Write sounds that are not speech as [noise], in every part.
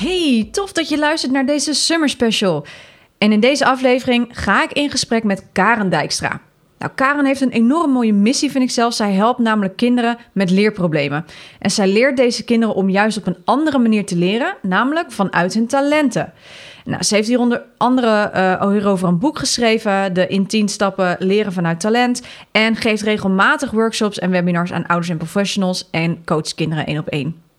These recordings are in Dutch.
Hey, tof dat je luistert naar deze Summer Special. En in deze aflevering ga ik in gesprek met Karen Dijkstra. Nou, Karen heeft een enorm mooie missie, vind ik zelf. Zij helpt namelijk kinderen met leerproblemen. En zij leert deze kinderen om juist op een andere manier te leren, namelijk vanuit hun talenten. Nou, ze heeft hier onder andere uh, een boek geschreven, de in 10 stappen leren vanuit talent. En geeft regelmatig workshops en webinars aan ouders en professionals en coacht kinderen één op één.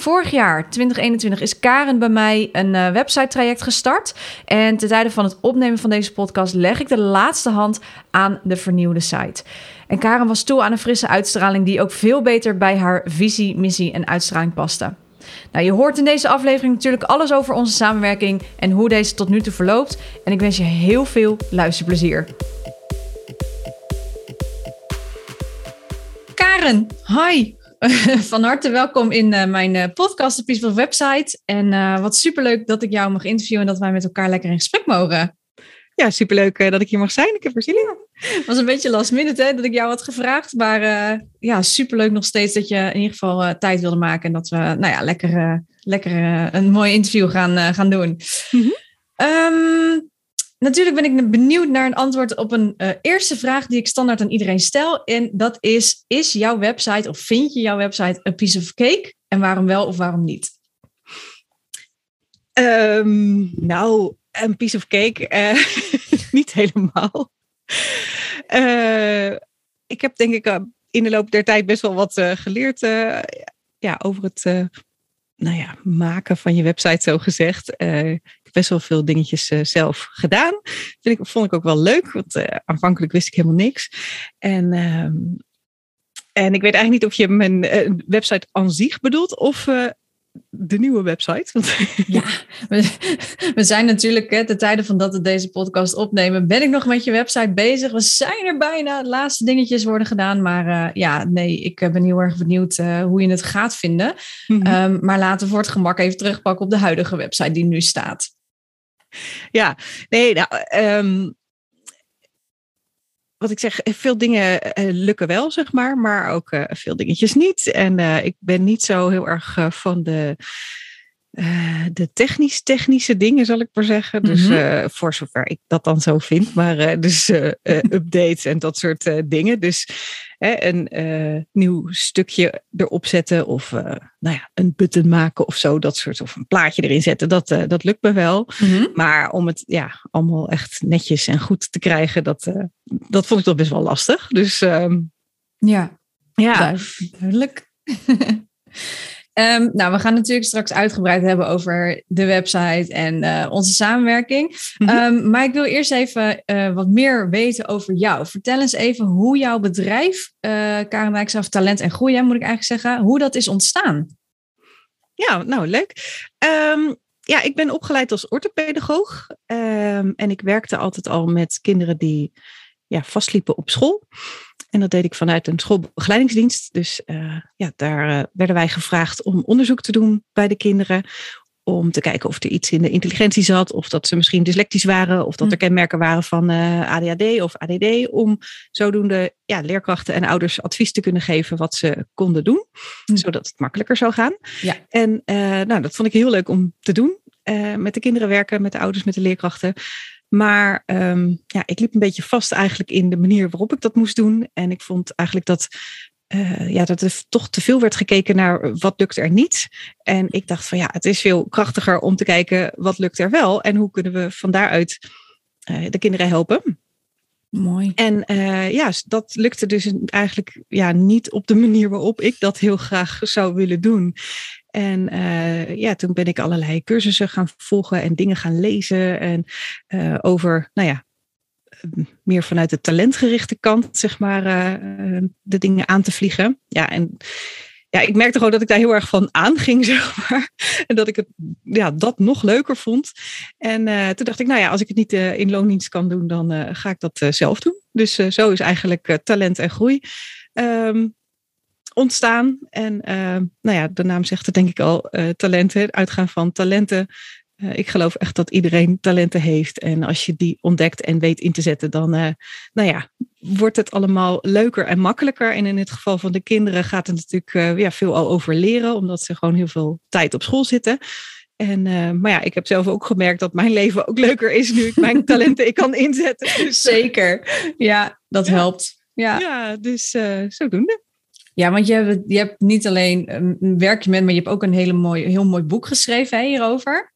Vorig jaar, 2021, is Karen bij mij een uh, website-traject gestart. En ten tijde van het opnemen van deze podcast leg ik de laatste hand aan de vernieuwde site. En Karen was toe aan een frisse uitstraling die ook veel beter bij haar visie, missie en uitstraling paste. Nou, je hoort in deze aflevering natuurlijk alles over onze samenwerking en hoe deze tot nu toe verloopt. En ik wens je heel veel luisterplezier. Karen, hi. [laughs] van harte welkom in uh, mijn uh, podcast, de Peaceful Website. En uh, wat superleuk dat ik jou mag interviewen en dat wij met elkaar lekker in gesprek mogen. Ja, superleuk dat ik hier mag zijn. Ik heb er zin in. Het was een beetje last minute hè, dat ik jou had gevraagd. Maar ja, superleuk nog steeds dat je in ieder geval tijd wilde maken. En dat we nou ja, lekker, lekker een mooi interview gaan, gaan doen. Mm -hmm. um, natuurlijk ben ik benieuwd naar een antwoord op een uh, eerste vraag die ik standaard aan iedereen stel. En dat is: Is jouw website of vind je jouw website een piece of cake? En waarom wel of waarom niet? Um, nou, een piece of cake, uh, [laughs] niet helemaal. Uh, ik heb denk ik in de loop der tijd best wel wat geleerd ja, over het nou ja, maken van je website, zo gezegd best wel veel dingetjes uh, zelf gedaan. Vind ik, vond ik ook wel leuk, want uh, aanvankelijk wist ik helemaal niks. En, uh, en ik weet eigenlijk niet of je mijn uh, website aan zich bedoelt of de nieuwe website. [laughs] Ja, we, we, zijn natuurlijk, hè, de tijden van dat we deze podcast opnemen, ben ik nog met je website bezig. We zijn er bijna, de laatste dingetjes worden gedaan. Maar uh, ja, nee, ik ben heel erg benieuwd uh, hoe je het gaat vinden. Mm -hmm. um, maar laten we voor het gemak even terugpakken op de huidige website die nu staat. [laughs] Ja, nee, nou, um, wat ik zeg, veel dingen uh, lukken wel, zeg maar, maar ook uh, veel dingetjes niet. En uh, ik ben niet zo heel erg van de, de technisch-technische dingen, zal ik maar zeggen. Dus mm -hmm. voor zover ik dat dan zo vind, maar dus [laughs] updates en dat soort dingen. Dus een nieuw stukje erop zetten of nou ja, een button maken of zo, dat soort, of een plaatje erin zetten, dat, dat lukt me wel. Mm -hmm. Maar om het ja, allemaal echt netjes en goed te krijgen, dat, dat vond ik toch best wel lastig. Dus um, ja, ja, duidelijk. [laughs] Um, nou, we gaan natuurlijk straks uitgebreid hebben over de website en uh, onze samenwerking. Mm -hmm. um, maar ik wil eerst even uh, wat meer weten over jou. Vertel eens even hoe jouw bedrijf, uh, Karen Talent en Groeien, moet ik eigenlijk zeggen, hoe dat is ontstaan. Ja, nou leuk. Um, ja, ik ben opgeleid als orthopedagoog. en ik werkte altijd al met kinderen die ja, vastliepen op school. En dat deed ik vanuit een schoolbegeleidingsdienst. Dus uh, ja, daar uh, werden wij gevraagd om onderzoek te doen bij de kinderen. Om te kijken of er iets in de intelligentie zat. Of dat ze misschien dyslectisch waren. Of dat er kenmerken waren van uh, ADHD of ADD. Om zodoende ja, leerkrachten en ouders advies te kunnen geven wat ze konden doen. Hm. Zodat het makkelijker zou gaan. Ja. En nou, dat vond ik heel leuk om te doen. met de kinderen werken, met de ouders, met de leerkrachten. Maar um, ja, ik liep een beetje vast eigenlijk in de manier waarop ik dat moest doen. En ik vond eigenlijk dat, uh, ja, dat er toch te veel werd gekeken naar wat lukt er niet. En ik dacht van ja, het is veel krachtiger om te kijken wat lukt er wel. En hoe kunnen we van daaruit uh, de kinderen helpen. Mooi. En uh, ja, dat lukte dus eigenlijk ja, niet op de manier waarop ik dat heel graag zou willen doen. En uh, ja, toen ben ik allerlei cursussen gaan volgen en dingen gaan lezen. En uh, over, nou ja, meer vanuit de talentgerichte kant, zeg maar, uh, de dingen aan te vliegen. Ja, en ja, ik merkte gewoon dat ik daar heel erg van aanging, [laughs] zeg maar. En dat ik het, ja, dat nog leuker vond. En toen dacht ik, nou ja, als ik het niet in loondienst kan doen, dan ga ik dat zelf doen. Dus zo is eigenlijk talent en groei um, ontstaan. En nou ja, de naam zegt het denk ik al, talenten, uitgaan van talenten. ik geloof echt dat iedereen talenten heeft. En als je die ontdekt en weet in te zetten, dan nou ja, wordt het allemaal leuker en makkelijker. En in het geval van de kinderen gaat het natuurlijk ja, veel al over leren, omdat ze gewoon heel veel tijd op school zitten. En, uh, maar ja, ik heb zelf ook gemerkt dat mijn leven ook leuker is nu ik mijn [laughs] talenten ik kan inzetten. Dus, Zeker, ja, dat ja. helpt. Ja, ja dus uh, zodoende. Ja, want je hebt, je hebt niet alleen een werkje met, maar je hebt ook een hele mooie, heel mooi boek geschreven hierover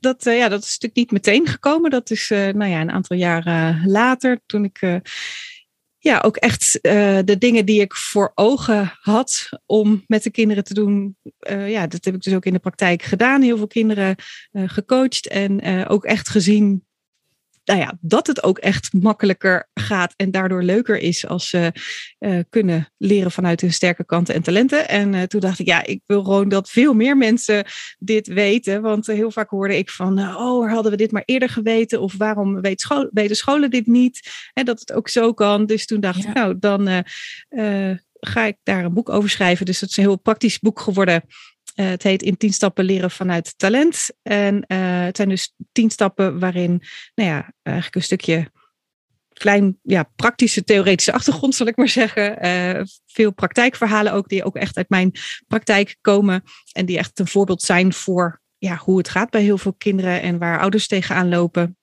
dat, uh, ja, dat is natuurlijk niet meteen gekomen. Dat is uh, nou ja, een aantal jaren later, toen ik uh, ja, ook echt de dingen die ik voor ogen had om met de kinderen te doen, ja, dat heb ik dus ook in de praktijk gedaan. Heel veel kinderen gecoacht en ook echt gezien nou ja, dat het ook echt makkelijker gaat en daardoor leuker is als ze uh, kunnen leren vanuit hun sterke kanten en talenten. En uh, toen dacht ik, ja, ik wil gewoon dat veel meer mensen dit weten. Want uh, heel vaak hoorde ik van, oh, hadden we dit maar eerder geweten? Of waarom weet school, weten scholen dit niet? En dat het ook zo kan. Dus toen dacht ja. ik, nou, dan ga ik daar een boek over schrijven. Dus het is een heel praktisch boek geworden. Uh, het heet In 10 stappen leren vanuit talent. En uh, het zijn dus 10 stappen waarin, nou ja, eigenlijk een stukje klein, ja, praktische theoretische achtergrond, zal ik maar zeggen. Uh, veel praktijkverhalen ook, die ook echt uit mijn praktijk komen. En die echt een voorbeeld zijn voor ja, hoe het gaat bij heel veel kinderen en waar ouders tegenaan lopen.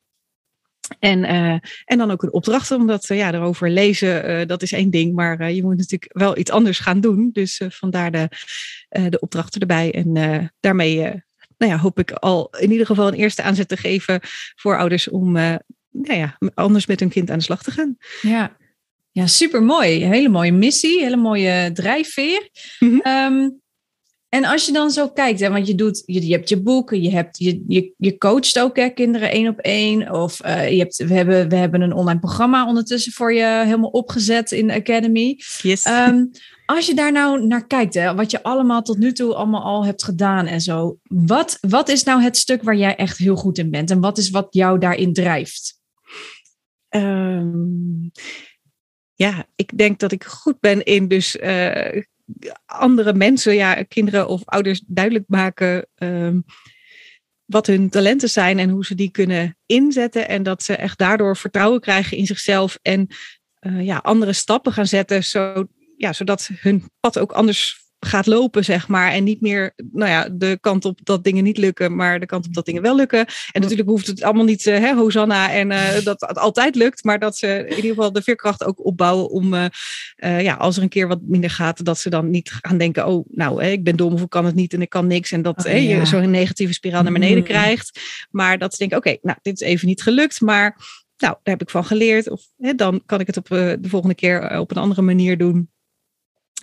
En, uh, en dan ook een opdracht, omdat uh, ja, erover lezen, uh, dat is één ding, maar je moet natuurlijk wel iets anders gaan doen. Dus vandaar de, de opdrachten erbij. En daarmee nou ja, hoop ik al in ieder geval een eerste aanzet te geven voor ouders om nou ja, anders met hun kind aan de slag te gaan. Ja, ja super mooi. Hele mooie missie, hele mooie drijfveer. Mm -hmm. um, en als je dan zo kijkt, hè, want je, doet, je, je hebt je boeken, je, hebt, je, je, je coacht ook hè, kinderen één op één. Of uh, je hebt, we, hebben, we hebben een online programma ondertussen voor je helemaal opgezet in de Academy. Yes. Um, als je daar nou naar kijkt, hè, wat je allemaal tot nu toe allemaal al hebt gedaan en zo. Wat, wat is nou het stuk waar jij echt heel goed in bent? En wat is wat jou daarin drijft? Um, ja, ik denk dat ik goed ben in dus... Uh, andere mensen, ja, kinderen of ouders duidelijk maken um, wat hun talenten zijn en hoe ze die kunnen inzetten. En dat ze echt daardoor vertrouwen krijgen in zichzelf en uh, ja, andere stappen gaan zetten, zo, ja, zodat hun pad ook anders gaat lopen, zeg maar. En niet meer, nou ja, de kant op dat dingen niet lukken, maar de kant op dat dingen wel lukken. En natuurlijk hoeft het allemaal niet, uh, hè, Hosanna, en uh, [laughs] dat het altijd lukt. Maar dat ze in ieder geval de veerkracht ook opbouwen om, uh, ja, als er een keer wat minder gaat, dat ze dan niet gaan denken, oh, nou, hè, ik ben dom of ik kan het niet en ik kan niks. En dat oh, ja. je zo'n negatieve spiraal naar beneden mm. krijgt. Maar dat ze denken, oké, okay, nou, dit is even niet gelukt, maar nou, daar heb ik van geleerd. Of hè, dan kan ik het op de volgende keer op een andere manier doen.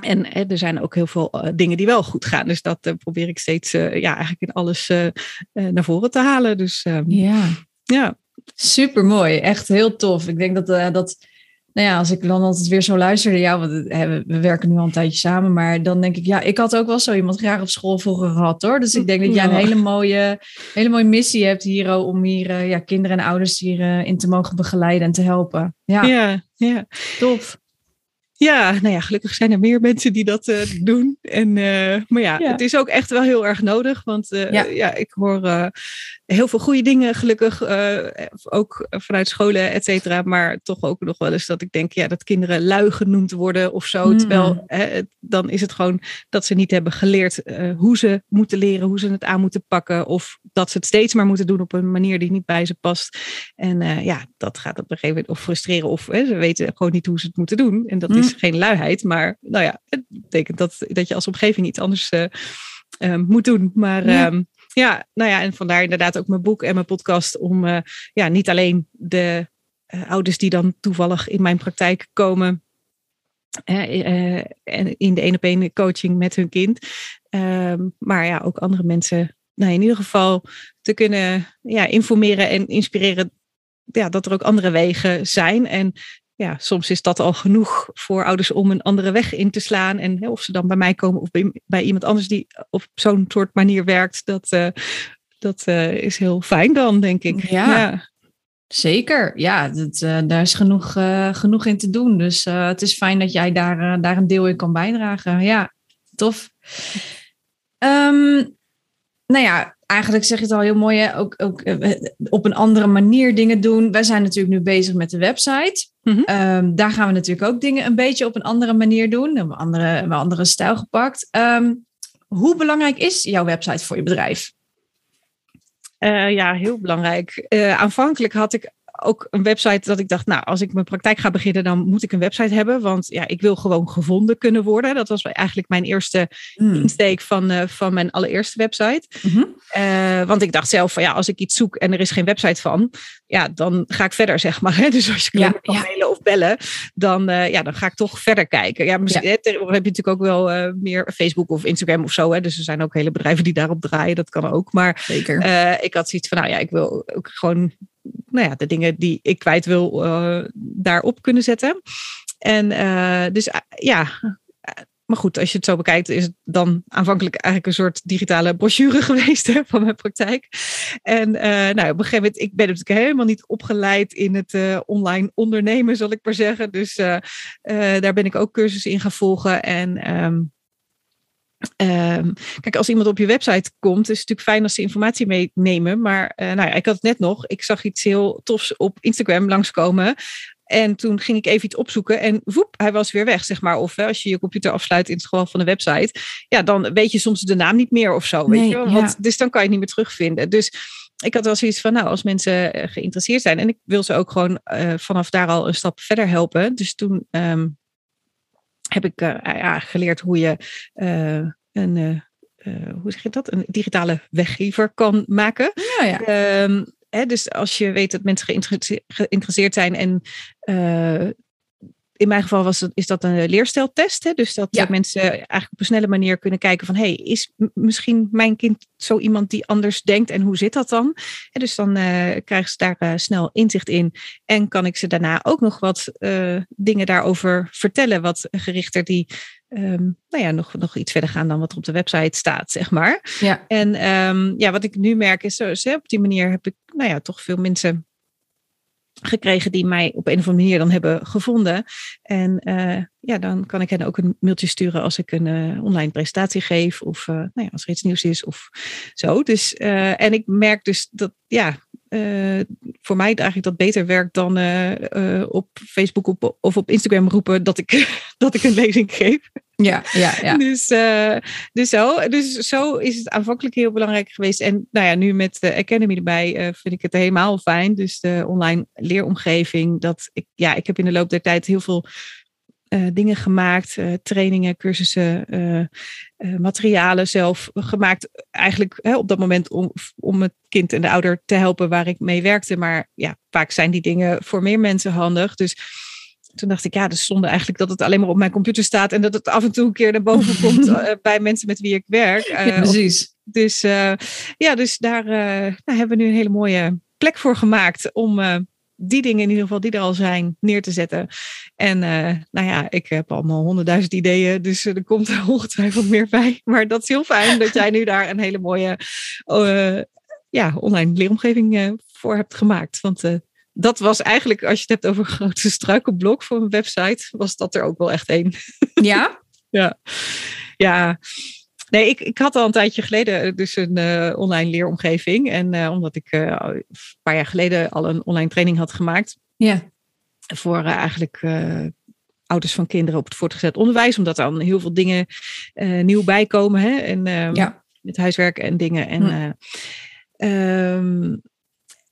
En hè, er zijn ook heel veel uh, dingen die wel goed gaan. Dus dat uh, probeer ik steeds uh, ja, eigenlijk in alles naar voren te halen. Dus um, ja. ja. Super mooi. Echt heel tof. Ik denk dat, dat nou ja, als ik dan altijd weer zo luister naar jou, want we, we werken nu al een tijdje samen, maar dan denk ik, ja, ik had ook wel zo iemand graag op school vroeger gehad hoor. Dus ik denk dat jij een hele mooie, hele mooie missie hebt hier om hier ja, kinderen en ouders hierin in te mogen begeleiden en te helpen. Ja, ja, ja. tof. Ja, nou ja, gelukkig zijn er meer mensen die dat uh, doen. En, uh, maar ja, ja, het is ook echt wel heel erg nodig. Want uh, ja. ja. ik hoor heel veel goede dingen, gelukkig. ook vanuit scholen, et cetera. Maar toch ook nog wel eens dat ik denk ja, dat kinderen lui genoemd worden of zo. Mm. Terwijl hè, dan is het gewoon dat ze niet hebben geleerd hoe ze moeten leren, hoe ze het aan moeten pakken. Of dat ze het steeds maar moeten doen op een manier die niet bij ze past. En ja, dat gaat op een gegeven moment of frustreren. Of ze weten gewoon niet hoe ze het moeten doen. En dat mm. is geen luiheid, maar nou ja, het betekent dat, dat je als omgeving iets anders moet doen. Maar ja. Ja, nou ja, en vandaar inderdaad ook mijn boek en mijn podcast om uh, ja, niet alleen de ouders die dan toevallig in mijn praktijk komen en in de één op één coaching met hun kind, ehm, maar ja, ook andere mensen nou, in ieder geval te kunnen ja, informeren en inspireren ja, dat er ook andere wegen zijn. En ja, soms is dat al genoeg voor ouders om een andere weg in te slaan. En hè, of ze dan bij mij komen of bij, bij iemand anders die op zo'n soort manier werkt, dat, uh, dat uh, is heel fijn dan, denk ik. Ja, ja. zeker. Ja, dat, uh, daar is genoeg, genoeg in te doen. Dus het is fijn dat jij daar, daar een deel in kan bijdragen. Ja, tof. Um, nou ja, eigenlijk zeg je het al heel mooi, hè? Ook, ook op een andere manier dingen doen. Wij zijn natuurlijk nu bezig met de website. Mm -hmm. daar gaan we natuurlijk ook dingen een beetje op een andere manier doen. Een andere, een andere stijl gepakt. Um, hoe belangrijk is jouw website voor je bedrijf? Uh, ja, heel belangrijk. Uh, aanvankelijk had ik ook een website dat ik dacht, nou, als ik mijn praktijk ga beginnen, dan moet ik een website hebben. Want ja, ik wil gewoon gevonden kunnen worden. Dat was eigenlijk mijn eerste hmm. insteek van, uh, van mijn allereerste website. Mm-hmm. uh, want ik dacht zelf van ja, als ik iets zoek en er is geen website van, ja, dan ga ik verder, zeg maar. Hè? [laughs] Dus als je ja, kan ja. mailen of bellen, dan, uh, ja, dan ga ik toch verder kijken. Ja, misschien ja. heb je natuurlijk ook wel meer Facebook of Instagram of zo. Hè? Dus er zijn ook hele bedrijven die daarop draaien. Dat kan ook. Maar Zeker. ik had zoiets van, nou ja, ik wil ook gewoon nou ja, de dingen die ik kwijt wil, uh, daarop kunnen zetten. En uh, dus uh, ja, maar goed, als je het zo bekijkt, is het dan aanvankelijk eigenlijk een soort digitale brochure [laughs] geweest hè, van mijn praktijk. En nou, op een gegeven moment, ik ben natuurlijk helemaal niet opgeleid in het online ondernemen, zal ik maar zeggen. Dus daar ben ik ook cursussen in gaan volgen. En um, Um, kijk, als iemand op je website komt, is het natuurlijk fijn als ze informatie meenemen. Maar uh, nou ja, ik had het net nog. Ik zag iets heel tofs op Instagram langskomen. En toen ging ik even iets opzoeken en woep, hij was weer weg, zeg maar. Of hè, als je je computer afsluit in het geval van de website, ja, dan weet je soms de naam niet meer of zo. Weet nee, je? Want, ja. Dus dan kan je het niet meer terugvinden. Dus ik had wel zoiets van, nou, als mensen geïnteresseerd zijn en ik wil ze ook gewoon uh, vanaf daar al een stap verder helpen. Dus toen um, heb ik uh, ja, geleerd hoe je uh, een, uh, hoe zeg je dat? een digitale weggever kan maken. Ja, ja. Um, hè, dus als je weet dat mensen geïnteresseerd zijn en in mijn geval was het, is dat een leersteltest. Hè? Dus dat ja. mensen eigenlijk op een snelle manier kunnen kijken van... hey, is misschien mijn kind zo iemand die anders denkt en hoe zit dat dan? En dus dan uh, krijgen ze daar uh, snel inzicht in. En kan ik ze daarna ook nog wat uh, dingen daarover vertellen... wat gerichter die um, nou ja, nog, nog iets verder gaan dan wat er op de website staat, zeg maar. Ja. En um, ja, wat ik nu merk is, zo, op die manier heb ik nou ja, toch veel mensen gekregen die mij op een of andere manier dan hebben gevonden. En uh, ja, dan kan ik hen ook een mailtje sturen als ik een uh, online presentatie geef of uh, nou ja, als er iets nieuws is of zo. Dus, en ik merk dus dat ja, voor mij eigenlijk dat beter werkt dan op Facebook op, of op Instagram roepen dat ik, [laughs] dat ik een lezing geef. Ja, ja, ja. [laughs] Dus, uh, dus, zo, dus zo is het aanvankelijk heel belangrijk geweest. En nou ja, nu met de Academy erbij uh, vind ik het helemaal fijn. Dus de online leeromgeving. Dat ik, ja, ik heb in de loop der tijd heel veel uh, dingen gemaakt. trainingen, cursussen, materialen zelf gemaakt. Eigenlijk op dat moment om, om het kind en de ouder te helpen waar ik mee werkte. Maar ja, vaak zijn die dingen voor meer mensen handig. Dus toen dacht ik, ja, de zonde eigenlijk dat het alleen maar op mijn computer staat en dat het af en toe een keer naar boven komt uh, [laughs] bij mensen met wie ik werk. Uh, ja, precies. Of, dus uh, ja, dus daar hebben we nu een hele mooie plek voor gemaakt om die dingen in ieder geval die er al zijn neer te zetten. En nou ja, ik heb allemaal honderdduizend ideeën, dus er komt er [laughs] ongetwijfeld meer bij. Maar dat is heel fijn dat jij nu daar een hele mooie ja, online leeromgeving voor hebt gemaakt. Want dat was eigenlijk, als je het hebt over een grote [laughs] struikelblok voor een website, was dat er ook wel echt één. Ja? [laughs] ja. Ja. Nee, ik, ik had al een tijdje geleden dus een uh, online leeromgeving. En uh, omdat ik uh, een paar jaar geleden al een online training had gemaakt. Ja. Voor eigenlijk ouders van kinderen op het voortgezet onderwijs. Omdat er dan heel veel dingen nieuw bijkomen. Hè? En, ja. Met huiswerk en dingen. En, hm. um,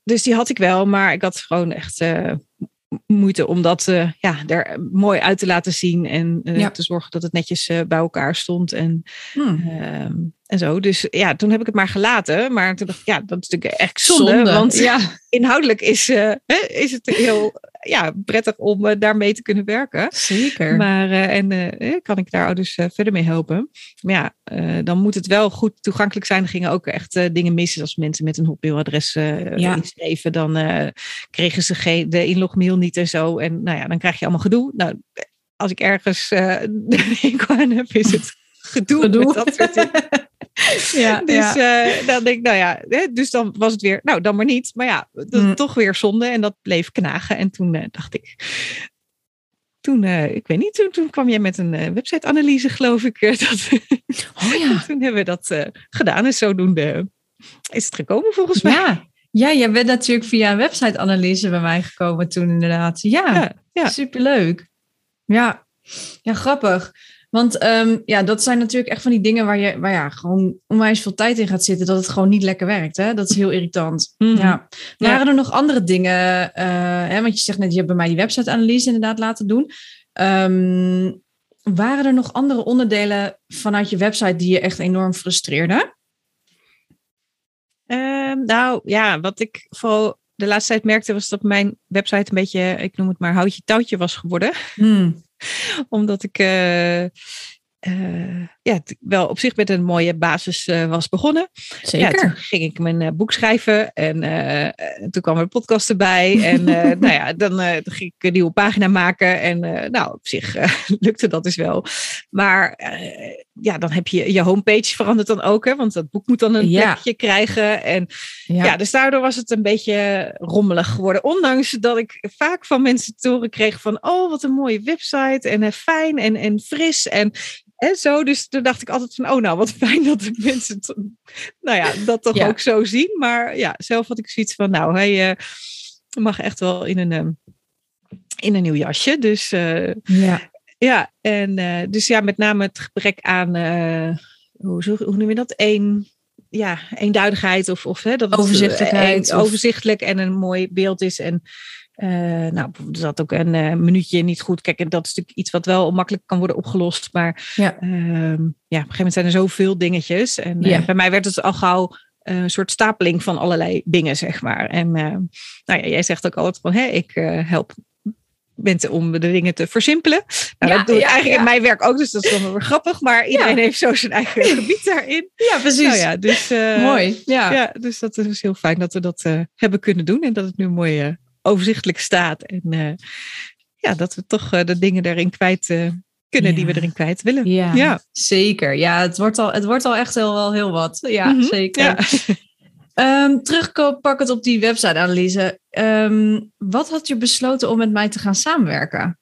dus die had ik wel, maar ik had gewoon echt uh, moeite om dat uh, ja, er mooi uit te laten zien en uh, ja. te zorgen dat het netjes bij elkaar stond en, hmm. Ehm, en zo. Dus ja, toen heb ik het maar gelaten. Maar toen dacht ik, ja, dat is natuurlijk echt zonde, zonde want ja. [laughs] inhoudelijk is, is het heel ja, prettig om uh, daarmee te kunnen werken. Zeker. Maar, en kan ik daar dus verder mee helpen. Maar ja, dan moet het wel goed toegankelijk zijn. Er gingen ook echt dingen mis. Als mensen met een hotmailadres ja. inschreven, dan kregen ze geen, de inlogmail niet en zo. En nou ja, dan krijg je allemaal gedoe. Nou, als ik ergens uh, de aan heb, is het gedoe, gedoe. met dat soort dingen. [laughs] [laughs] ja, dus uh, dan denk ik, nou ja, dus dan was het weer, nou dan maar niet. Maar ja, mm. toch weer zonde en dat bleef knagen. En toen uh, dacht ik, toen, uh, ik weet niet, toen, toen kwam jij met een website-analyse, geloof ik. [laughs] Dat, oh ja. [laughs] toen hebben we dat gedaan en zodoende is het gekomen volgens mij. Ja. Ja, jij bent natuurlijk via een website-analyse bij mij gekomen toen inderdaad. Ja, ja, ja. superleuk. Ja, ja grappig. Want ehm, ja, dat zijn natuurlijk echt van die dingen waar je waar ja, gewoon onwijs veel tijd in gaat zitten, dat het gewoon niet lekker werkt. Hè? Dat is heel irritant. Mhm. Ja. Waren er nog andere dingen? Uh, hè, want je zegt net, je hebt bij mij die website-analyse inderdaad laten doen. Um, waren er nog andere onderdelen vanuit je website die je echt enorm frustreerden? Um, nou ja, wat ik vooral de laatste tijd merkte was dat mijn website een beetje, ik noem het maar, houtje touwtje was geworden. Hmm. Omdat ik uh, uh, ja, wel op zich met een mooie basis uh, was begonnen. Zeker. Ja, toen ging ik mijn uh, boek schrijven en toen kwam er een podcast erbij. En [laughs] nou ja, dan, dan, ging ik een nieuwe pagina maken. En nou, op zich [laughs] lukte dat dus wel. Maar ja, dan heb je je homepage veranderd dan ook, hè, want dat boek moet dan een ja. plekje krijgen. En ja. ja. dus daardoor was het een beetje rommelig geworden. Ondanks dat ik vaak van mensen te horen kreeg van, oh, wat een mooie website en fijn en, en fris. En en zo, dus toen dacht ik altijd van, oh nou, wat [laughs] fijn dat de mensen nou ja, dat toch ook zo zien. Maar ja, zelf had ik zoiets van, nou, hij uh, mag echt wel in een, um, in een nieuw jasje. Dus uh, ja. ja, en uh, dus ja, met name het gebrek aan, hoe, hoe noem je dat? Eén, ja, eenduidigheid of, of hè, dat overzichtelijkheid. Overzichtelijk en een mooi beeld is en uh, nou, er zat ook een uh, minuutje niet goed. Kijk, en dat is natuurlijk iets wat wel makkelijk kan worden opgelost. Maar ja, uh, ja op een gegeven moment zijn er zoveel dingetjes. En ja. bij mij werd het al gauw een soort stapeling van allerlei dingen, zeg maar. En nou ja, jij zegt ook altijd van, hé, ik help mensen om de dingen te versimpelen. Nou, ja, dat doe ik eigenlijk in mijn werk ook, dus dat is wel weer grappig. Maar iedereen heeft zo zijn eigen gebied daarin. Ja, precies. Nou ja, dus, Mooi. Ja. dus dat is heel fijn dat we dat hebben kunnen doen en dat het nu mooi overzichtelijk staat. En uh, ja, dat we toch uh, de dingen daarin kwijt uh, kunnen ja. die we erin kwijt willen. Ja, ja, zeker. Ja, het wordt al, het wordt al echt heel, wel heel wat. Ja, mm -hmm. zeker. Ja. [laughs] Um, terugpakkend op die website-analyse. Um, wat had je besloten om met mij te gaan samenwerken?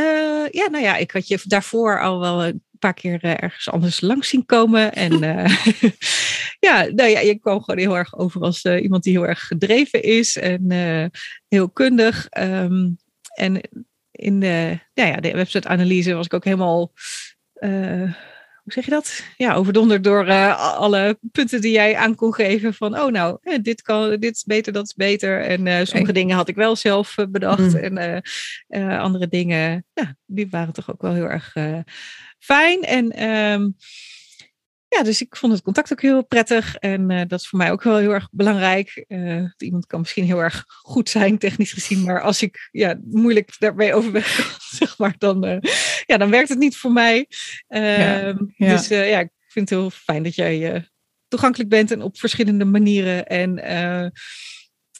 Uh, ja, nou ja, ik had je daarvoor al wel een paar keer uh, ergens anders langs zien komen. En uh, [laughs] [laughs] ja, nou ja, je kwam gewoon heel erg over als uh, iemand die heel erg gedreven is en heel kundig. Um, en in de, ja, ja, de website-analyse was ik ook helemaal, hoe zeg je dat? Ja, overdonderd door alle punten die jij aan kon geven. Van, oh nou, dit, kan, dit is beter, dat is beter. En sommige dingen had ik wel zelf bedacht. Mm. En andere dingen, ja, die waren toch ook wel heel erg fijn. En um, ja, dus ik vond het contact ook heel prettig. En uh, dat is voor mij ook wel heel erg belangrijk. Uh, iemand kan misschien heel erg goed zijn, technisch gezien. Maar als ik ja, moeilijk daarbij overweg, [laughs] zeg maar, dan, uh, ja, dan werkt het niet voor mij. Ja, ehm, ja. Dus ja, ik vind het heel fijn dat jij toegankelijk bent en op verschillende manieren. En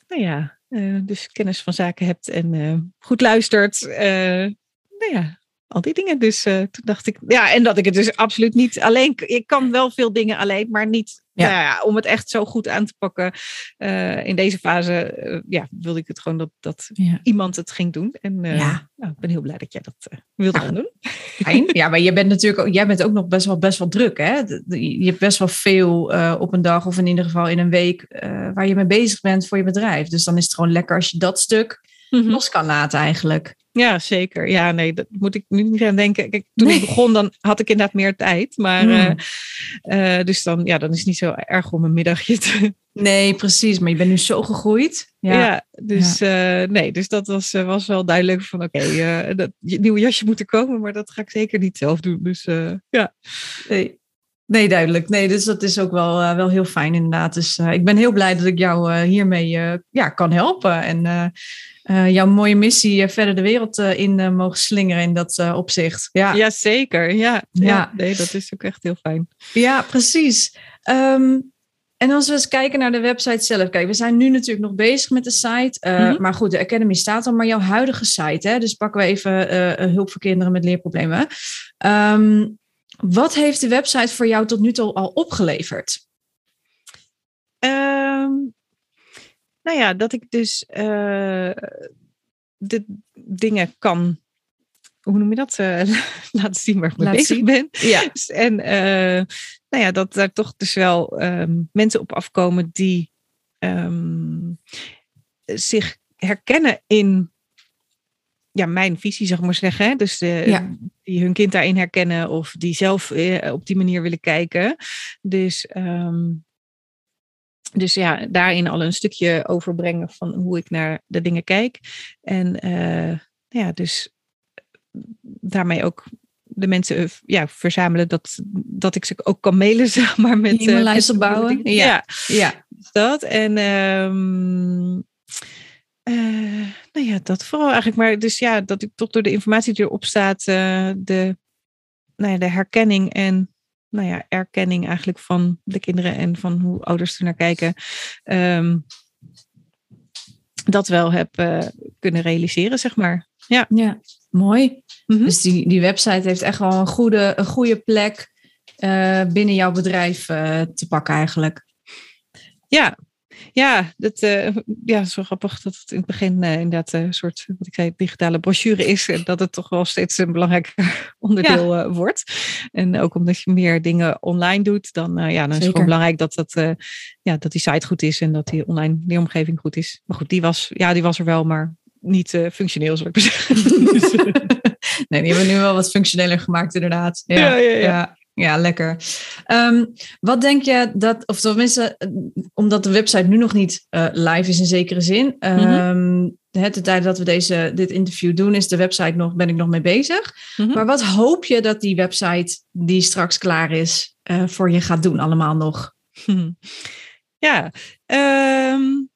nou ja, dus kennis van zaken hebt en goed luistert. nou ja, al die dingen. Dus uh, toen dacht ik, ja, en dat ik het dus absoluut niet alleen. Ik kan wel veel dingen alleen, maar niet ja. Nou ja om het echt zo goed aan te pakken. Uh, in deze fase, uh, ja, wilde ik het gewoon dat, dat ja. iemand het ging doen. En ja. nou, ik ben heel blij dat jij dat wilde gaan doen. Fijn. Ja, maar je bent natuurlijk ook, jij bent ook nog best wel, best wel druk, hè? Je hebt best wel veel op een dag of in ieder geval in een week waar je mee bezig bent voor je bedrijf. Dus dan is het gewoon lekker als je dat stuk mm -hmm. los kan laten eigenlijk. Ja, zeker. Ja, nee, dat moet ik nu niet aan denken. Kijk, toen nee. ik begon, dan had ik inderdaad meer tijd. Maar mm. uh, uh, dus dan, ja, dan is het niet zo erg om een middagje te. [laughs] Nee, precies. Maar je bent nu zo gegroeid. Ja, ja dus ja. Uh, nee, dus dat was, was wel duidelijk van oké, okay, dat je nieuwe jasje moet er komen, maar dat ga ik zeker niet zelf doen. Dus ja. Nee. Nee, duidelijk. Nee, dus dat is ook wel, uh, wel heel fijn inderdaad. Dus uh, ik ben heel blij dat ik jou uh, hiermee ja, kan helpen. En jouw mooie missie verder de wereld in mogen slingeren in dat opzicht. Ja. zeker. Ja. ja. Ja. nee, dat is ook echt heel fijn. Ja, precies. Um, en als we eens kijken naar de website zelf. Kijk, we zijn nu natuurlijk nog bezig met de site. Uh, mm -hmm. Maar goed, de Academy staat al. Maar jouw huidige site, hè, dus pakken we even uh, hulp voor kinderen met leerproblemen. Um, wat heeft de website voor jou tot nu toe al opgeleverd? Um, nou ja, dat ik dus uh, de dingen kan hoe noem je dat? [laughs] Uh, laten zien waar ik mee bezig zien. ben. Ja. En uh, nou ja, dat daar toch dus wel um, mensen op afkomen die um, zich herkennen in ja, mijn visie, zeg maar zeggen. Hè? Dus ja. die hun kind daarin herkennen of die zelf eh, op die manier willen kijken. Dus, um, dus ja, daarin al een stukje overbrengen van hoe ik naar de dingen kijk. En uh, ja, dus daarmee ook de mensen eh, ja, verzamelen dat, dat ik ze ook kan mailen, [laughs] zeg maar. Met e-maillijsten uh, bouwen. Ja, ja. ja. Dat. En um, uh, nou ja, dat vooral eigenlijk. Maar dus ja, dat ik toch door de informatie die erop staat, uh, de, nou ja, de herkenning en nou ja, erkenning eigenlijk van de kinderen en van hoe ouders er naar kijken. Um, dat wel heb kunnen realiseren, zeg maar. Ja, ja mooi. Mm-hmm. Dus die, die website heeft echt wel een goede, een goede plek uh, binnen jouw bedrijf uh, te pakken eigenlijk. Ja, ja, dat, uh, ja, wel grappig dat het in het begin inderdaad een soort, wat ik zei, digitale brochure is. En dat het toch wel steeds een belangrijk [laughs] onderdeel ja. wordt. En ook omdat je meer dingen online doet, dan, ja, dan is het gewoon belangrijk dat, dat, ja, dat die site goed is en dat die online leeromgeving goed is. Maar goed, die was, ja, die was er wel, maar niet uh, functioneel, zal ik maar zeggen. [laughs] nee, die hebben nu wel wat functioneler gemaakt, inderdaad. Ja, ja, ja. ja. Ja lekker. Um, wat denk je dat, of tenminste, omdat de website nu nog niet uh, live is in zekere zin. Um, de tijd dat we deze, dit interview doen, is de website nog, ben ik nog mee bezig. -hmm. Maar wat hoop je dat die website die straks klaar is, uh, voor je gaat doen allemaal nog? [laughs] Ja, um,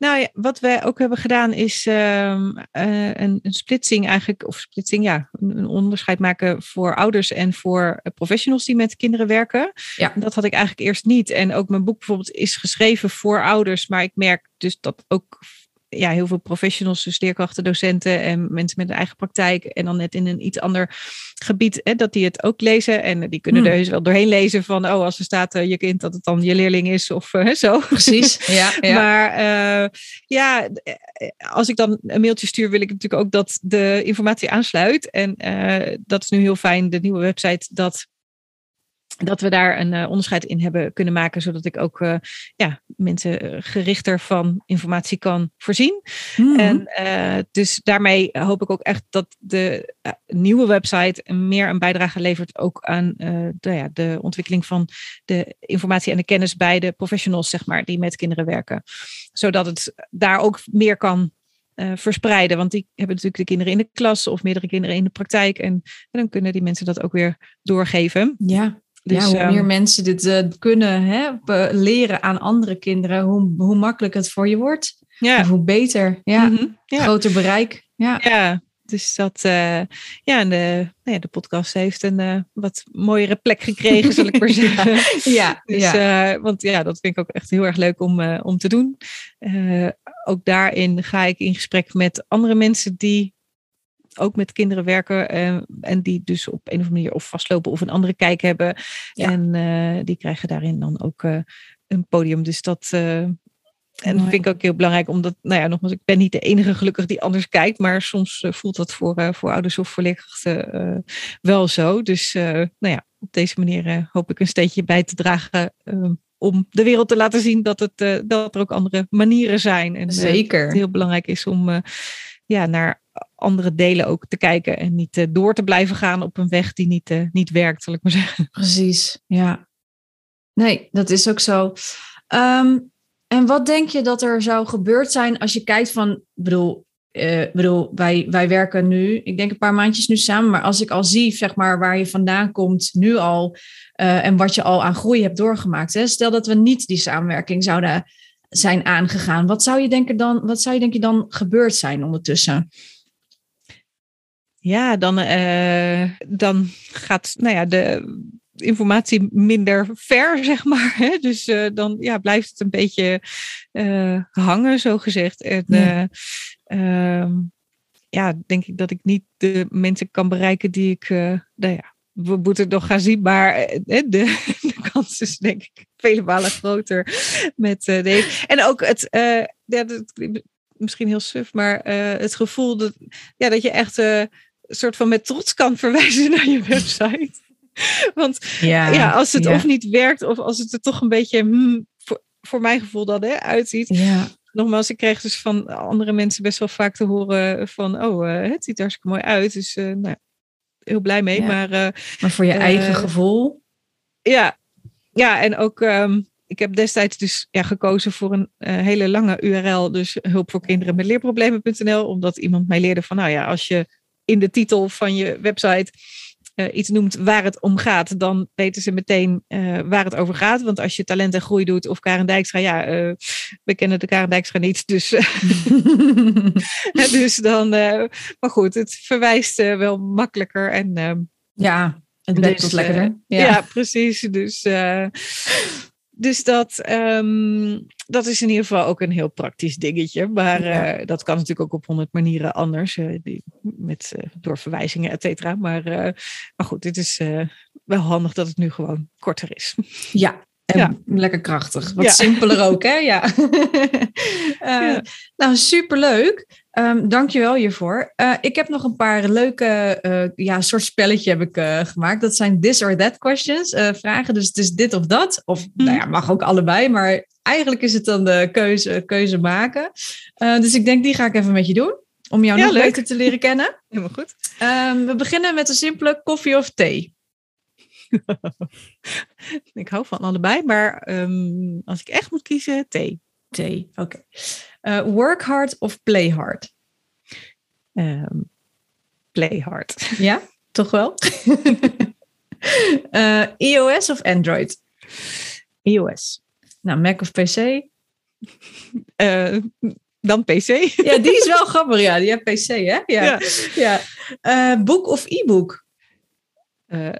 nou ja, wat wij ook hebben gedaan is um, uh, een, een, splitsing eigenlijk, of splitsing, ja, een, een, onderscheid maken voor ouders en voor professionals die met kinderen werken. Ja. Dat had ik eigenlijk eerst niet. En ook mijn boek bijvoorbeeld is geschreven voor ouders, maar ik merk dus dat ook ja, heel veel professionals, dus leerkrachten, docenten en mensen met een eigen praktijk. En dan net in een iets ander gebied, hè, dat die het ook lezen. En die kunnen hmm. er dus wel doorheen lezen van, oh, als er staat uh, je kind, dat het dan je leerling is of uh, [laughs] zo. Precies, [laughs] ja. ja. Maar uh, ja, als ik dan een mailtje stuur, wil ik natuurlijk ook dat de informatie aansluit. En dat is nu heel fijn, de nieuwe website, dat dat we daar een uh, onderscheid in hebben kunnen maken, zodat ik ook uh, ja, mensen gerichter van informatie kan voorzien. Mm -hmm. En uh, dus daarmee hoop ik ook echt dat de nieuwe website meer een bijdrage levert ook aan de, ja, de ontwikkeling van de informatie en de kennis bij de professionals, zeg maar, die met kinderen werken. Zodat het daar ook meer kan uh, verspreiden. Want die hebben natuurlijk de kinderen in de klas of meerdere kinderen in de praktijk. En, en dan kunnen die mensen dat ook weer doorgeven. Ja. Dus, ja, hoe meer um, mensen dit uh, kunnen hè, leren aan andere kinderen, hoe, hoe makkelijk het voor je wordt. Ja. Of hoe beter. Ja. Mm -hmm. ja. Groter bereik. Ja. ja. Dus dat, uh, ja, en de, nou ja, de podcast heeft een uh, wat mooiere plek gekregen, zal ik maar [laughs] zeggen. ja, dus, ja. Uh, want ja, dat vind ik ook echt heel erg leuk om, om te doen. ook daarin ga ik in gesprek met andere mensen die ook met kinderen werken uh, en die dus op een of andere manier of vastlopen of een andere kijk hebben. Ja. En uh, die krijgen daarin dan ook uh, een podium. Dus dat, en dat vind ik ook heel belangrijk, omdat, nou ja, nogmaals, ik ben niet de enige gelukkig die anders kijkt, maar soms voelt dat voor, voor ouders of voor leerkrachten wel zo. Dus nou ja, op deze manier hoop ik een steentje bij te dragen om de wereld te laten zien dat, het, dat er ook andere manieren zijn. En Zeker. het heel belangrijk is om ja, naar andere delen ook te kijken en niet uh, door te blijven gaan op een weg die niet, uh, niet werkt, zal ik maar [laughs] zeggen. Precies, ja. Nee, dat is ook zo. Um, en wat denk je dat er zou gebeurd zijn als je kijkt van, bedoel, eh, bedoel, wij, wij werken nu, ik denk een paar maandjes nu samen, maar als ik al zie, zeg maar, waar je vandaan komt, nu al, eh, en wat je al aan groei hebt doorgemaakt. Hè? Stel dat we niet die samenwerking zouden zijn aangegaan. Wat zou je denken dan, wat zou je denken dan gebeurd zijn ondertussen? Ja, dan, uh, dan gaat nou ja, de informatie minder ver, [laughs] zeg maar. Hè? Dus uh, dan ja, blijft het een beetje uh, hangen, zo gezegd. En ja. Uh, ja, denk ik dat ik niet de mensen kan bereiken die ik, nou ja, we moeten het nog gaan zien, maar de, [laughs] de kans is denk ik vele malen groter met deze. En ook het, ja, dat, misschien heel suf, maar het gevoel dat, ja, dat je echt soort van met trots kan [laughs] verwijzen naar je website. [laughs] Want ja, ja als het ja. of niet werkt, of als het er toch een beetje, hmm, voor, voor mijn gevoel dan, hè, uitziet. Ja. Nogmaals, ik kreeg dus van andere mensen best wel vaak te horen van, oh, uh, het ziet er hartstikke mooi uit. Dus uh, nou, heel blij mee. Maar, uh, maar voor je eigen gevoel? Ja, ja en ook, um, ik heb destijds dus ja, gekozen voor een hele lange URL. Dus hulp voor kinderen met leerproblemen.nl. Omdat iemand mij leerde van, nou ja, als je in de titel van je website uh, iets noemt waar het om gaat, dan weten ze meteen uh, waar het over gaat. Want als je talent en groei doet of Karen Dijkstra, ja, uh, we kennen de Karen Dijkstra niet. Dus, [laughs] [laughs] dus dan, maar goed, het verwijst wel makkelijker. En, ehm, ja, het blijft dus, lekkerder. Ja. ja. precies. Dus dus dat, um, dat is in ieder geval ook een heel praktisch dingetje. Maar ja. uh, dat kan natuurlijk ook op honderd manieren anders. Uh, die, met, uh, door verwijzingen, et cetera. Maar, maar goed, dit is wel handig dat het nu gewoon korter is. Ja, en ja. lekker krachtig. Wat ja. simpeler ook, hè? Ja. [laughs] [laughs] ja. Nou, superleuk. Um, Dank je wel hiervoor. Uh, ik heb nog een paar leuke, uh, ja, soort spelletje heb ik uh, gemaakt. Dat zijn this or that questions, vragen. Dus het is dit of dat. Of, mm. nou ja, mag ook allebei. Maar eigenlijk is het dan de keuze, keuze maken. dus ik denk, die ga ik even met je doen. Om jou ja, nog leuk. beter te leren kennen. [laughs] Helemaal goed. Um, we beginnen met een simpele koffie of thee. [laughs] ik hou van allebei, maar um, als ik echt moet kiezen, thee. Thee, oké. Okay. Uh, work hard of play hard? Um, play hard. [laughs] Ja, toch wel? [laughs] uh, iOS of Android? iOS. Nou, Mac of PC? Uh, [laughs] dan PC. ja, die is wel grappig. Ja, die hebt PC, hè? Ja. ja. ja. boek of e-book?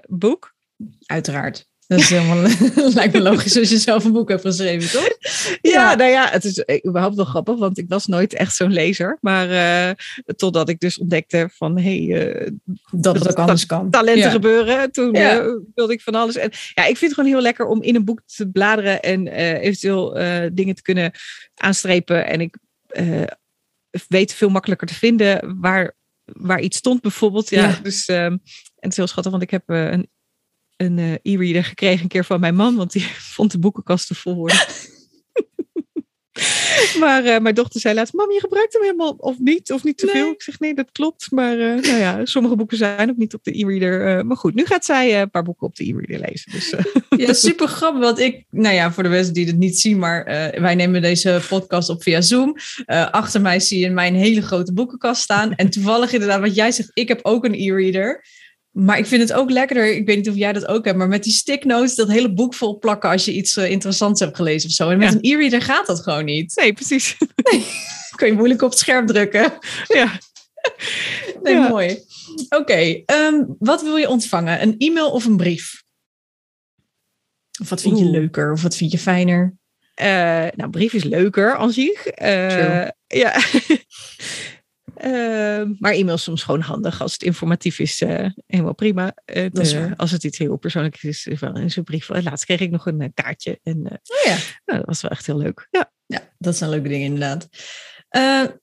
boek. Uiteraard. Dat is helemaal, [laughs] lijkt me logisch als je zelf een boek hebt geschreven, toch? Ja, ja. nou ja, het is überhaupt wel grappig, want ik was nooit echt zo'n lezer. Maar uh, totdat ik dus ontdekte van, hé, hey, uh, dat het ook anders kan. Talenten ja. gebeuren. Toen ja. uh, wilde ik van alles. En ja, ik vind het gewoon heel lekker om in een boek te bladeren en eventueel dingen te kunnen aanstrepen. En ik weet veel makkelijker te vinden waar, waar iets stond bijvoorbeeld. Ja, dus... en het is heel schattig, want ik heb een een uh, e-reader gekregen een keer van mijn man, want die [laughs] vond de boekenkasten vol worden. [laughs] maar uh, mijn dochter zei laatst, mam, je gebruikt hem helemaal of niet, of niet te veel. Ik zeg, nee, dat klopt. Maar uh, nou ja, sommige boeken zijn ook niet op de e-reader. maar goed, nu gaat zij een paar boeken op de e-reader lezen. Dus, [laughs] ja, super grappig. Want ik, nou ja, voor de mensen die het niet zien, maar wij nemen deze podcast op via Zoom. achter mij zie je mijn hele grote boekenkast staan. En toevallig inderdaad, wat jij zegt, ik heb ook een e-reader. Maar ik vind het ook lekkerder, ik weet niet of jij dat ook hebt, maar met die sticknotes dat hele boek vol plakken als je iets uh, interessants hebt gelezen of zo. En met ja. een e-reader gaat dat gewoon niet. Nee, precies. [laughs] Nee. Kun je moeilijk op het scherm drukken. Ja. [laughs] Nee, ja. mooi. Oké, okay, um, wat wil je ontvangen? Een e-mail of een brief? Of wat vind je Oeh. leuker of wat vind je fijner? Uh, nou, brief is leuker aan zich. Uh, ja. [laughs] Uh, maar e-mail is soms gewoon handig. Als het informatief is, uh, helemaal prima. Het, uh, als het iets heel persoonlijks is, is wel in zo'n brief. Laatst kreeg ik nog een kaartje. En oh ja. Nou, dat was wel echt heel leuk. Ja, ja dat zijn leuke dingen inderdaad.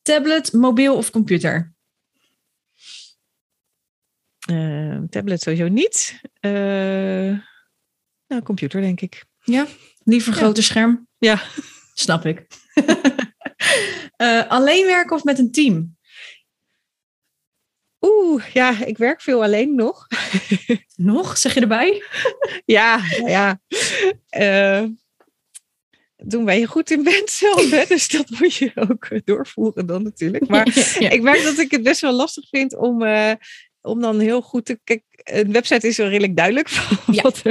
tablet, mobiel of computer? tablet sowieso niet. nou, computer denk ik. Ja, liever ja. groter scherm? Ja. Snap ik. [laughs] alleen werken of met een team? Oeh, ja, ik werk veel alleen nog. [laughs] nog, zeg je erbij? ja, ja. Uh, doen waar je goed in bent zelf. Hè? Dus dat moet je ook eh, doorvoeren dan natuurlijk. Maar [laughs] Ja. ik merk dat ik het best wel lastig vind om, eh, om dan heel goed te... Kijk, een website is wel redelijk duidelijk. [laughs] Van Ja. wat,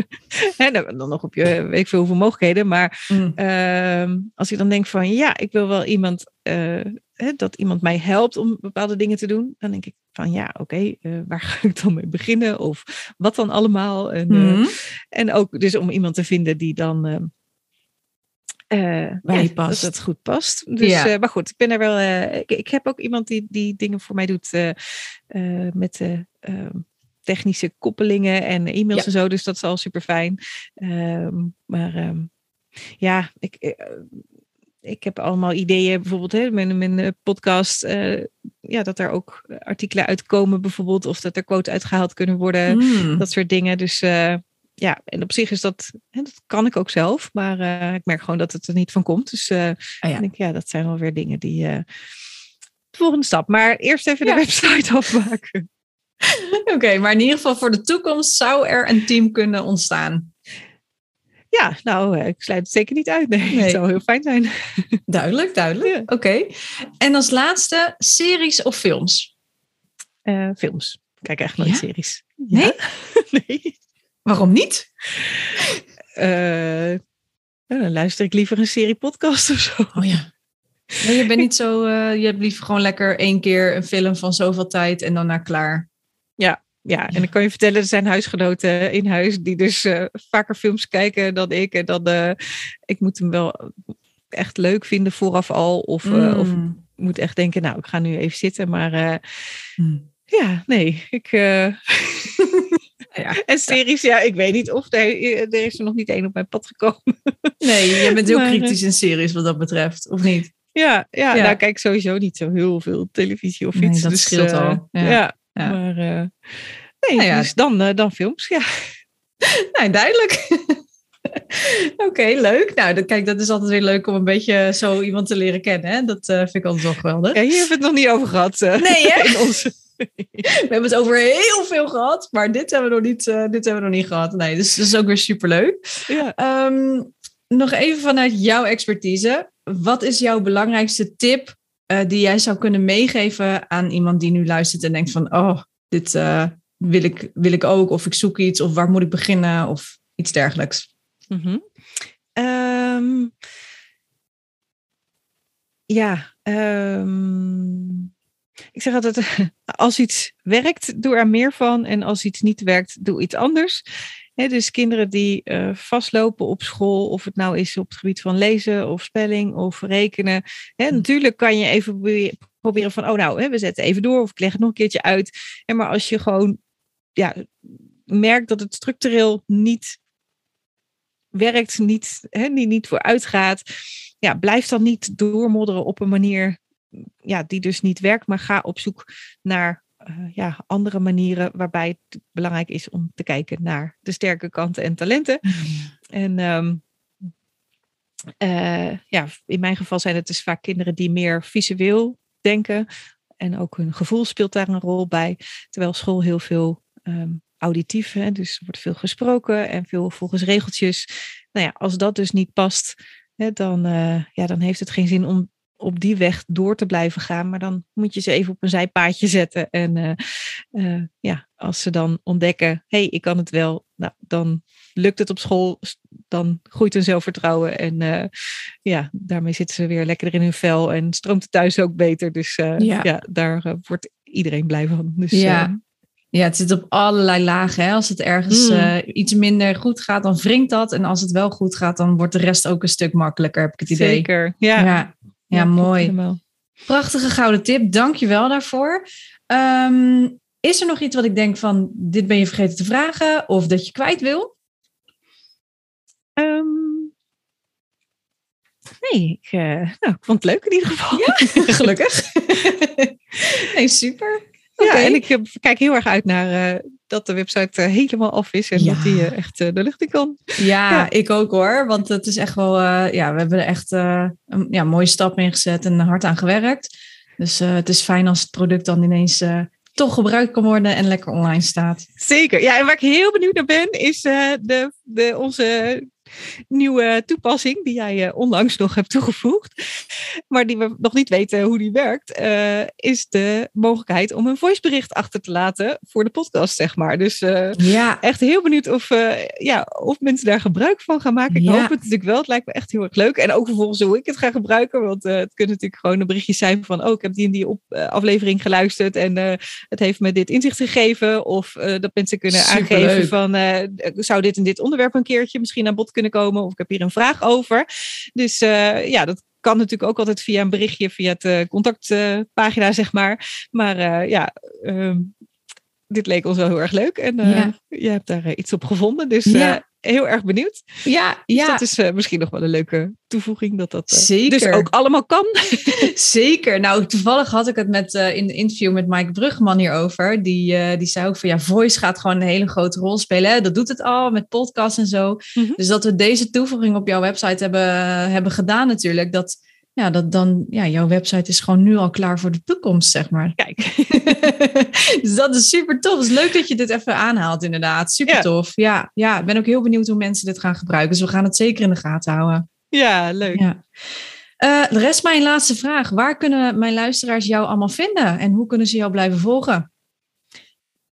hè, dan nog op je weet ik veel hoeveel mogelijkheden. Maar Mm. Ehm, als ik dan denk van ja, ik wil wel iemand hè, dat iemand mij helpt om bepaalde dingen te doen, dan denk ik van ja, oké, eh, waar ga ik dan mee beginnen of wat dan allemaal? En, eh, Mhm. en ook dus om iemand te vinden die dan ehm, eh, Bij je ja, past. dat het goed past. Dus, Ja. maar goed, ik ben er wel. ik, ik heb ook iemand die, die dingen voor mij doet met de ehm, technische koppelingen en e-mails Ja. en zo. Dus dat is al super fijn. maar ehm, ja, ik, ik heb allemaal ideeën, bijvoorbeeld hè, mijn, mijn podcast, ja, dat er ook artikelen uitkomen, bijvoorbeeld, of dat er quotes uitgehaald kunnen worden, Mm. dat soort dingen. Dus eh, ja, en op zich is dat, hè, dat kan ik ook zelf, maar eh, ik merk gewoon dat het er niet van komt. Dus Ah, ja. ik denk, ja, dat zijn wel weer dingen die. de volgende stap. Maar eerst even Ja. de website [laughs] afmaken. Oké, maar in ieder geval voor de toekomst zou er een team kunnen ontstaan. Ja, nou, eh, ik sluit het zeker niet uit. Nee, [laughs] Nee. het zou heel fijn zijn. Duidelijk, duidelijk. Ja. Oké. En als laatste, series of films? Eh, films. Ik Kijk echt nooit Ja? series. Nee? [laughs] Nee. Waarom niet? Eh, dan luister ik liever een serie podcast of zo. Oh ja. je bent niet zo, je hebt liever gewoon lekker één keer een film van zoveel tijd en dan naar klaar. Ja, en ik kan je vertellen, er zijn huisgenoten in huis die dus eh, vaker films kijken dan ik. En dan, eh, ik moet hem wel echt leuk vinden vooraf al. Of, eh, of Mm. ik moet echt denken, nou, ik ga nu even zitten. Maar Mm. ja, nee, ik... [laughs] Ja. en series, ja, ik weet niet of er, er is er nog niet één op mijn pad gekomen. Nee, je bent heel [laughs] Maar, kritisch in series wat dat betreft, of niet? Ja, ja, Ja. nou kijk ik sowieso niet zo heel veel televisie of Nee, iets. dat dus, scheelt al. Ja. Ja, maar eh, nee, Nou ja. dus dan, eh, dan films, ja. [laughs] Nee, duidelijk. [laughs] Oké, leuk. Nou, dat, kijk, dat is altijd weer leuk om een beetje zo iemand te leren kennen. Hè? Dat eh, vind ik altijd wel geweldig. ja. Hier hebben we het nog niet over gehad. eh, Nee, [laughs] hè? in onze... We hebben het over heel veel gehad, maar dit hebben we nog niet, dit hebben we nog niet gehad. Nee, dus dat is ook weer superleuk. ja. Ehm, nog even vanuit jouw expertise. Wat is jouw belangrijkste tip eh, die jij zou kunnen meegeven aan iemand die nu luistert en denkt van, oh, dit eh, wil, ik, wil ik ook, of ik zoek iets, of waar moet ik beginnen, of iets dergelijks. Mhm. Ehm, ja, ehm, ik zeg altijd, [laughs] als iets werkt, doe er meer van. En als iets niet werkt, doe iets anders. Dus kinderen die eh, vastlopen op school, of het nou is op het gebied van lezen of spelling of rekenen. Hè, natuurlijk kan je even proberen van, oh nou, we zetten even door of ik leg het nog een keertje uit. En maar als je gewoon ja, merkt dat het structureel niet werkt, niet, hè, niet, niet vooruit gaat, ja, blijf dan niet doormodderen op een manier ja, die dus niet werkt, maar ga op zoek naar eh, ja, andere manieren waarbij het belangrijk is om te kijken naar de sterke kanten en talenten. [laughs] En ehm, eh, ja, in mijn geval zijn het dus vaak kinderen die meer visueel denken. En ook hun gevoel speelt daar een rol bij. Terwijl school heel veel ehm, auditief, hè, dus er wordt veel gesproken en veel volgens regeltjes. Nou ja, als dat dus niet past, hè, dan, eh, ja, dan heeft het geen zin om op die weg door te blijven gaan. Maar dan moet je ze even op een zijpaadje zetten. En eh, eh, ja, als ze dan ontdekken, hé, hey, ik kan het wel, nou, dan lukt het op school, dan groeit hun zelfvertrouwen. En eh, ja, daarmee zitten ze weer lekker in hun vel en stroomt het thuis ook beter. Dus Ja. ja. daar wordt iedereen blij van. Dus, Ja. Ja, het zit op allerlei lagen. Hè? Als het ergens Mm. iets minder goed gaat, dan wringt dat. En als het wel goed gaat, dan wordt de rest ook een stuk makkelijker, heb ik het idee. zeker. Ja, Ja, ja, mooi. helemaal. Prachtige gouden tip. Dank je wel daarvoor. Ehm, is er nog iets wat ik denk van, dit ben je vergeten te vragen? Of dat je kwijt wil? Ehm, nee, ik, eh, nou, ik vond het leuk in ieder geval. [laughs] Gelukkig. [laughs] nee, super. Ja, en ik eh, kijk heel erg uit naar eh, dat de website eh, helemaal af is en Ja. dat die echt de lucht in kan. Ja, Ja. ik ook hoor. Want het is echt wel, ja, we hebben er echt een ja, mooie stap in gezet en hard aan gewerkt. Dus het is fijn als het product dan ineens toch gebruikt kan worden en lekker online staat. Zeker. Ja, en waar ik heel benieuwd naar ben, is de, de, onze nieuwe toepassing die jij uh, onlangs nog hebt toegevoegd, maar die we nog niet weten hoe die werkt, uh, is de mogelijkheid om een voicebericht achter te laten voor de podcast, zeg maar. Dus uh, ja. echt heel benieuwd of, ja, of mensen daar gebruik van gaan maken. Ik ja. hoop het natuurlijk wel. Het lijkt me echt heel erg leuk. En ook vervolgens hoe ik het ga gebruiken, want het kunnen natuurlijk gewoon een berichtje zijn van, oh, ik heb die en die op, aflevering geluisterd en het heeft me dit inzicht gegeven. Of dat mensen kunnen Superleuk. aangeven van, zou dit en dit onderwerp een keertje misschien aan bod kunnen komen? Of ik heb hier een vraag over. Dus uh, ja, dat kan natuurlijk ook altijd via een berichtje, via het uh, contactpagina, zeg maar. Maar uh, ja, ehm, dit leek ons wel heel erg leuk. En ja. je hebt daar iets op gevonden. Dus ja heel erg benieuwd. Ja, dus ja. dat is uh, misschien nog wel een leuke toevoeging. Dat dat uh, Zeker. dus ook allemaal kan. [laughs] [laughs] Zeker. Nou, toevallig had ik het met, uh, in de interview met Mike Brugman hierover. Die, die zei ook van ja, voice gaat gewoon een hele grote rol spelen. Hè? Dat doet het al met podcasts en zo. Mm -hmm. Dus dat we deze toevoeging op jouw website hebben, hebben gedaan natuurlijk. Dat ja, dat dan, ja, jouw website is gewoon nu al klaar voor de toekomst, zeg maar. Kijk. [laughs] dus dat is super tof. Het is leuk dat je dit even aanhaalt, inderdaad. Super ja. tof. Ja, ja, ik ben ook heel benieuwd hoe mensen dit gaan gebruiken. Dus we gaan het zeker in de gaten houden. Ja, leuk. Ja. Uh, de rest mijn laatste vraag. Waar kunnen mijn luisteraars jou allemaal vinden? En hoe kunnen ze jou blijven volgen?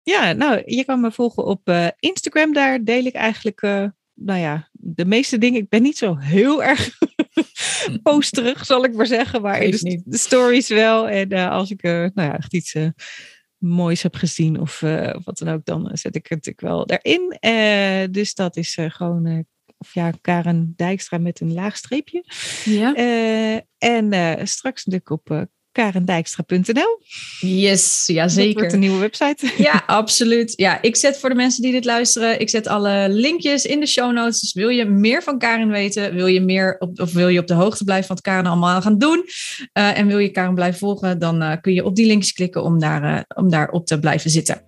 Ja, nou, je kan me volgen op uh, Instagram. Daar deel ik eigenlijk, uh, nou ja, de meeste dingen. Ik ben niet zo heel erg posterig, zal ik maar zeggen. Maar in de, de stories wel. En uh, als ik uh, nou ja, echt iets uh, moois heb gezien of, wat dan ook, dan zet ik het natuurlijk wel erin. dus dat is gewoon, of ja, Karen Dijkstra met een laag streepje. Ja. en straks natuurlijk op karendijkstra.nl. Yes, ja zeker. Dat wordt een nieuwe website. [laughs] Ja, absoluut. Ja, ik zet voor de mensen die dit luisteren, ik zet alle linkjes in de show notes. Dus wil je meer van Karen weten, wil je meer op, of wil je op de hoogte blijven van wat Karen allemaal gaan doen uh, en wil je Karen blijven volgen, dan uh, kun je op die linkjes klikken om daar, uh, om daar op te blijven zitten.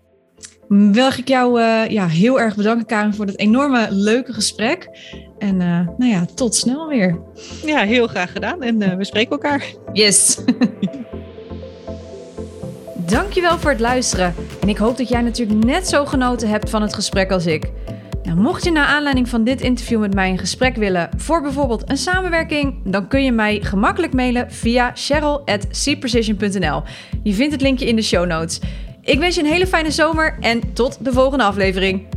Wil ik jou ja, heel erg bedanken, Karen, voor dit enorme leuke gesprek. En nou ja, tot snel weer. Ja, heel graag gedaan. En we spreken elkaar. Yes. [laughs] Dankjewel voor het luisteren. En ik hoop dat jij natuurlijk net zo genoten hebt van het gesprek als ik. Nou, mocht je naar aanleiding van dit interview met mij een gesprek willen voor bijvoorbeeld een samenwerking, dan kun je mij gemakkelijk mailen via cheryl.cprecision.nl. Je vindt het linkje in de show notes. Ik wens je een hele fijne zomer en tot de volgende aflevering.